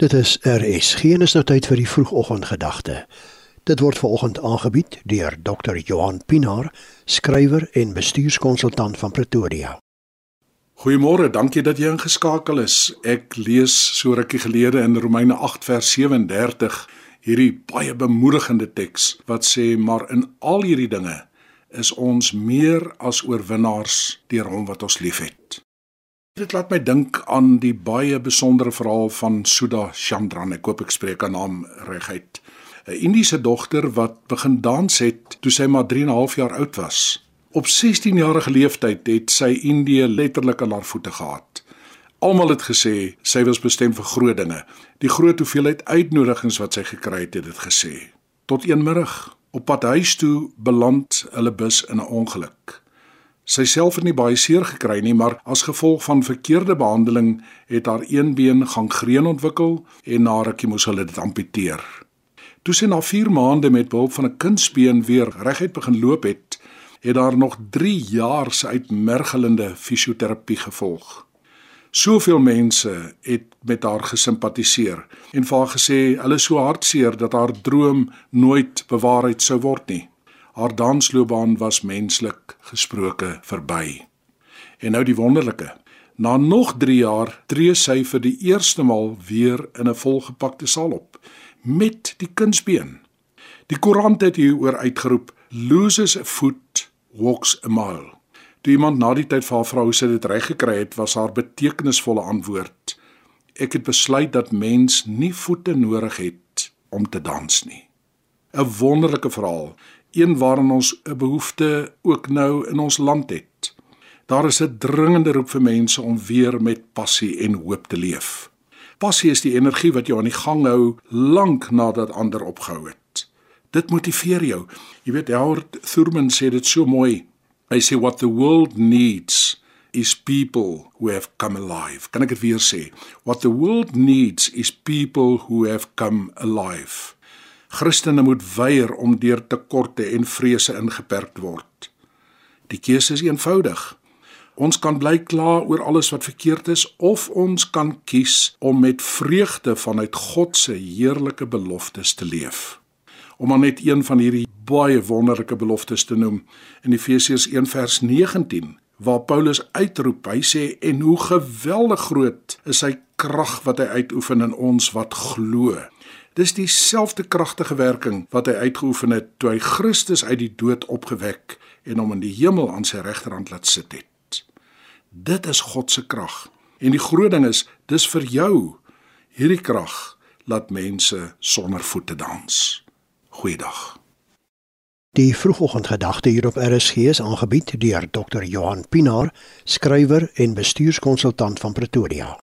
Dit is RSG en is nou tyd vir die vroegoggendgedagte. Dit word veraloggend aangebied deur Dr. Johan Pinaar, skrywer en bestuurskonsultant van Pretoria. Goeiemôre, dankie dat jy ingeskakel is. Ek lees so rukkie gelede in Romeine 8 vers 37 hierdie baie bemoedigende teks wat sê maar in al hierdie dinge is ons meer as oorwinnaars deur hom wat ons liefhet. Dit laat my dink aan die baie besondere verhaal van Sudha Chandran. Ek hoop ek spreek haar naam reguit. 'n Indiese dogter wat begin dans het toe sy maar 3 en 'n half jaar oud was. Op 16 jarige leeftyd het sy Indië letterlik aan haar voete gehad. Almal het gesê sy was bestem vir groot dinge. Die groot hoeveelheid uitnodigings wat sy gekry het, het dit gesê. Tot een middag, op pad huis toe, beland hulle bus in 'n ongeluk. Sy self het nie baie seer gekry nie, maar as gevolg van verkeerde behandeling het haar een been gangreen ontwikkel en na rukkie moes hulle dit amputeer. Toe sy na 4 maande met behulp van 'n kunsbeen weer reguit begin loop het, het daar nog 3 jaar se uitmergelende fisioterapie gevolg. Soveel mense het met haar gesimpatiseer en vir haar gesê hulle is so hartseer dat haar droom nooit bewaarheid sou word nie. Haar dansloopbaan was menslik gesproke verby. En nou die wonderlike. Na nog 3 jaar tree sy vir die eerste maal weer in 'n volgepakte saal op met die kunsbeen. Die koerant het hieroor uitgeroep: "Loses a foot, walks a mile." Toe iemand na die tyd vir haar vrou sê dit reg gekry het, was haar betekenisvolle antwoord: "Ek het besluit dat mens nie voete nodig het om te dans nie." 'n Wonderlike verhaal een waaraan ons 'n behoefte ook nou in ons land het. Daar is 'n dringende roep vir mense om weer met passie en hoop te leef. Passie is die energie wat jou aan die gang hou lank nadat ander opgehou het. Dit motiveer jou. Jy weet Howard Thurman sê dit so mooi. Hy sê what the world needs is people who have come alive. Kan ek dit weer sê? What the world needs is people who have come alive. Christene moet weier om deur tekorte en vrese ingeperk word. Die keuse is eenvoudig. Ons kan bly kla oor alles wat verkeerd is of ons kan kies om met vreugde vanuit God se heerlike beloftes te leef. Om maar net een van hierdie baie wonderlike beloftes te noem in Efesiërs 1:19 waar Paulus uitroep, hy sê en hoe geweldig groot is sy krag wat hy uitoefen in ons wat glo. Dis dieselfde kragtige werking wat hy uitgeoefen het toe hy Christus uit die dood opgewek en hom in die hemel aan sy regterhand laat sit het. Dit is God se krag. En die groot ding is, dis vir jou. Hierdie krag laat mense sonder voete dans. Goeiedag. Die vroegoggendgedagte hier op RSG is aangebied deur Dr. Johan Pinaar, skrywer en bestuurskonsultant van Pretoria.